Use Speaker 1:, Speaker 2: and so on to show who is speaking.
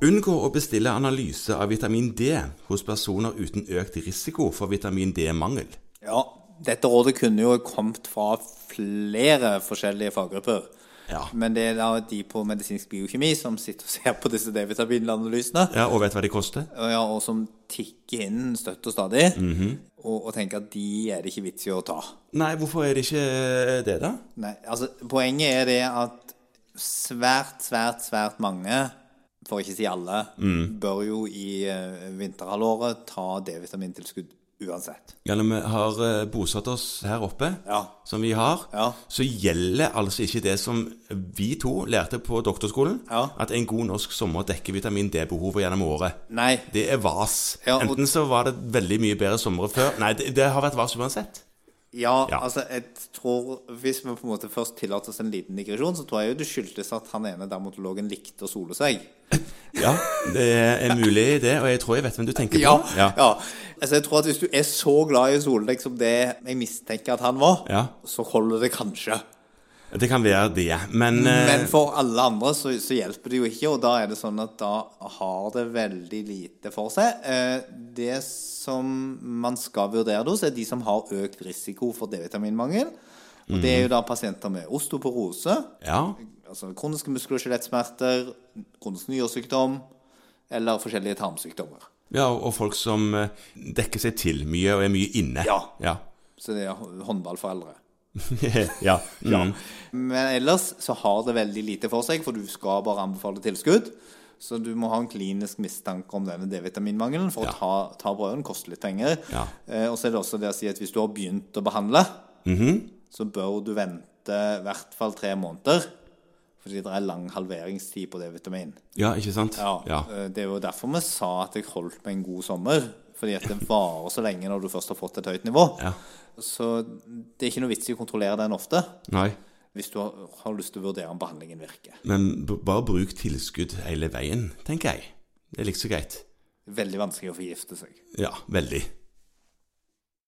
Speaker 1: Unngå å bestille analyse av vitamin D hos personer uten økt risiko for vitamin D-mangel.
Speaker 2: Ja, dette rådet kunne jo kommet fra flere forskjellige faggrupper.
Speaker 1: Ja.
Speaker 2: Men det er da de på medisinsk biokjemi som sitter og ser på disse D-vitaminanalysene,
Speaker 1: Ja, Og vet hva de koster?
Speaker 2: ja, og som tikker inn støtt og stadig,
Speaker 1: Mhm.
Speaker 2: Og, og tenker at de er det ikke vits i å ta.
Speaker 1: Nei, hvorfor er det ikke det, da?
Speaker 2: Nei, altså Poenget er det at svært, svært, svært mange, for ikke å si alle,
Speaker 1: Mm.
Speaker 2: bør jo i eh, vinterhalvåret ta D-vitamintilskudd uansett.
Speaker 1: Ja, Når vi har eh, bosatt oss her oppe,
Speaker 2: Ja.
Speaker 1: som vi har,
Speaker 2: Ja.
Speaker 1: så gjelder altså ikke det som vi to lærte på doktorskolen,
Speaker 2: Ja.
Speaker 1: at en god norsk sommer dekker vitamin D-behovet gjennom året.
Speaker 2: Nei,
Speaker 1: Det er vas.
Speaker 2: Og-
Speaker 1: Enten så var det veldig mye bedre somre før Nei, det, det har vært vas uansett.
Speaker 2: Ja,
Speaker 1: Ja.
Speaker 2: altså jeg tror Hvis vi på en måte først tillater oss en liten digresjon, så tror jeg jo det skyldtes at han ene dermatologen likte å sole seg.
Speaker 1: Ja, det er mulig, det. Og jeg tror jeg vet hvem du tenker på.
Speaker 2: ja. Altså jeg tror at Hvis du er så glad i sole som det jeg mistenker at han var,
Speaker 1: Ja.
Speaker 2: så holder det kanskje.
Speaker 1: Det kan være det. Men, eh,
Speaker 2: Men for alle andre så, så hjelper det jo ikke, og da er det sånn at da har det veldig lite for seg. Eh, Det som man skal vurdere hos, er de som har økt risiko for D-vitaminmangel. Og det er jo da pasienter med osteoporose,
Speaker 1: ja,
Speaker 2: altså kroniske muskel- og skjelettsmerter, kronisk nyresykdom eller forskjellige tarmsykdommer.
Speaker 1: ja, og folk som eh, dekker seg til mye og er mye inne.
Speaker 2: Ja.
Speaker 1: Ja.
Speaker 2: Så det er håndballforeldre.
Speaker 1: ja. Mm.
Speaker 2: Men ellers så har det veldig lite for seg, for du skal bare anbefale tilskudd. Så du må ha en klinisk mistanke om denne D-vitaminmangelen for
Speaker 1: Ja.
Speaker 2: å ta, ta brøden. Koster litt penger.
Speaker 1: Ja.
Speaker 2: Eh, og så er det også det å si at hvis du har begynt å behandle,
Speaker 1: Mhm.
Speaker 2: så bør du vente i hvert fall tre måneder. Fordi det er lang halveringstid på D-vitamin.
Speaker 1: ja, ikke sant?
Speaker 2: Ja,
Speaker 1: Ja.
Speaker 2: eh, Det er jo derfor vi sa at jeg holdt meg en god sommer. Fordi at det varer så lenge når du først har fått et høyt nivå.
Speaker 1: Ja.
Speaker 2: Så det er ikke noe vits i å kontrollere den ofte.
Speaker 1: Nei.
Speaker 2: Hvis du har, har lyst til å vurdere om behandlingen virker.
Speaker 1: Men bare bruk tilskudd hele veien, tenker jeg. Det er like så greit.
Speaker 2: Veldig vanskelig å forgifte seg.
Speaker 1: Ja, veldig.